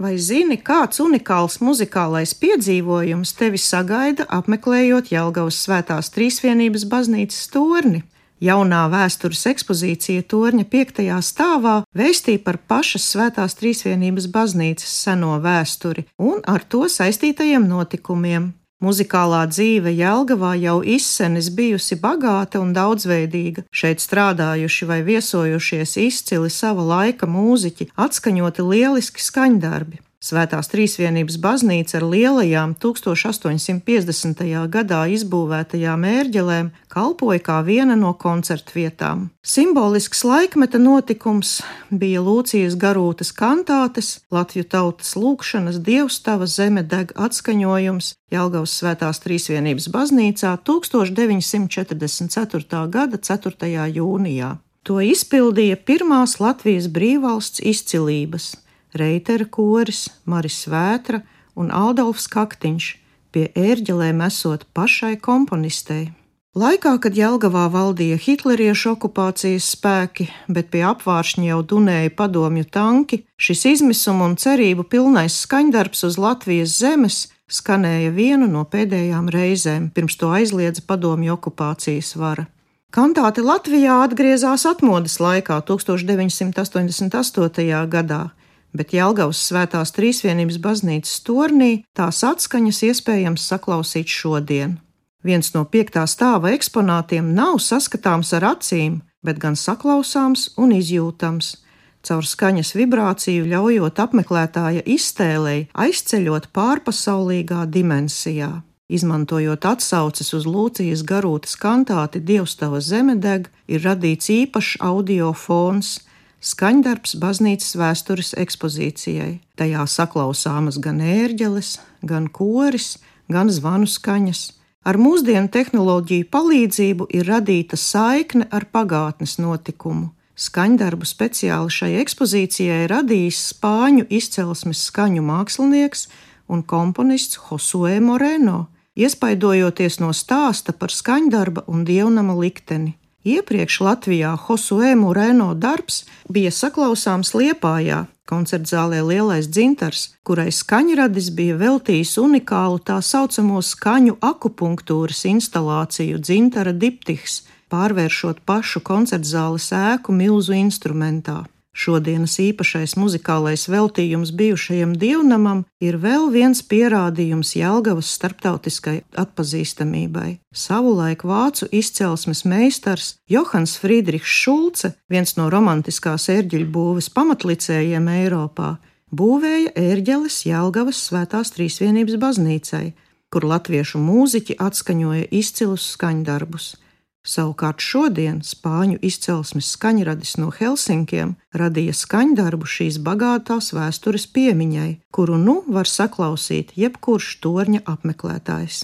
Vai zini, kāds unikāls muzikālais piedzīvojums tevi sagaida apmeklējot Jelgavas Svētās Trīsvienības baznīcas torni? Jaunā vēstures ekspozīcija torņa piektajā stāvā vēstīja par pašas Svētās Trīsvienības baznīcas seno vēsturi un ar to saistītajiem notikumiem. Muzikālā dzīve Jelgavā jau izsenis bijusi bagāta un daudzveidīga. Šeit strādājuši vai viesojušies izcili sava laika mūziķi, atskaņoti lieliski skaņdarbi. Svētās Trīsvienības baznīca ar lielajām 1850. gadā izbūvētajām ērģelēm kalpoja kā viena no koncertu vietām. Simbolisks laikmeta notikums bija Lūcijas garūtas kantātes, Latviju tautas lūkšanas dievstava zeme deg atskaņojums Jelgavas Svētās Trīsvienības baznīcā 1944. gada 4. jūnijā. To izpildīja pirmās Latvijas brīvvalsts izcilības Reitera koris, Maris Vētra un Aldolfs Kaktiņš, pie ērģelēm esot pašai komponistei. Laikā, kad Jelgavā valdīja hitleriešu okupācijas spēki, bet pie apvāršņa jau dunēja padomju tanki, šis izmisuma un cerību pilnais skaņdarbs uz Latvijas zemes skanēja vienu no pēdējām reizēm, pirms to aizliedza padomju okupācijas vara. Kantāte Latvijā atgriezās atmodas laikā 1988. gadā, bet Jelgavas svētās trīsvienības baznīcas tornī tās atskaņas iespējams saklausīt šodien. Viens no piektā stāva eksponātiem nav saskatāms ar acīm, bet gan saklausāms un izjūtams. Caur skaņas vibrāciju ļaujot apmeklētāja iztēlei aizceļot pārpasaulīgā dimensijā. Izmantojot atsauces uz Lūcijas garūtas kantāti Dievstava zemedeg, ir radīts īpašs audio fons, Skaņdarbs baznīcas vēstures ekspozīcijai. Tajā saklausāmas gan ērģeles, gan koris, gan zvanu skaņas. Ar mūsdienu tehnoloģiju palīdzību ir radīta saikne ar pagātnes notikumu. Skaņdarbu speciāli šai ekspozīcijai radījis spāņu izcelsmes skaņu mākslinieks un komponists Josue Moreno, iespaidojoties no stāsta par skaņdarba un dievnama likteni. Iepriekš Latvijā Josue Moreno darbs bija saklausāms Liepājā, koncertzālē Lielais dzintars, kurai skaņradis bija veltījis unikālu tā saucamo skaņu akupunktūras instalāciju dzintara diptihs, pārvēršot pašu koncertzāles ēku milzu instrumentā. Šodienas īpašais muzikālais veltījums bijušajam dievnamam ir vēl viens pierādījums Jelgavas starptautiskai atpazīstamībai. Savulaik vācu izcelsmes meistars Johans Friedrichs Šulce, viens no romantiskās ērģeļu būves pamatlicējiem Eiropā, būvēja ērģeles Jelgavas Svētās Trīsvienības baznīcai, kur latviešu mūziķi atskaņoja izcilus skaņdarbus. Savukārt šodien spāņu izcelsmes skaņradis no Helsinkiem radīja skaņdarbu šīs bagātās vēstures piemiņai, kuru nu var saklausīt jebkurš torņa apmeklētājs.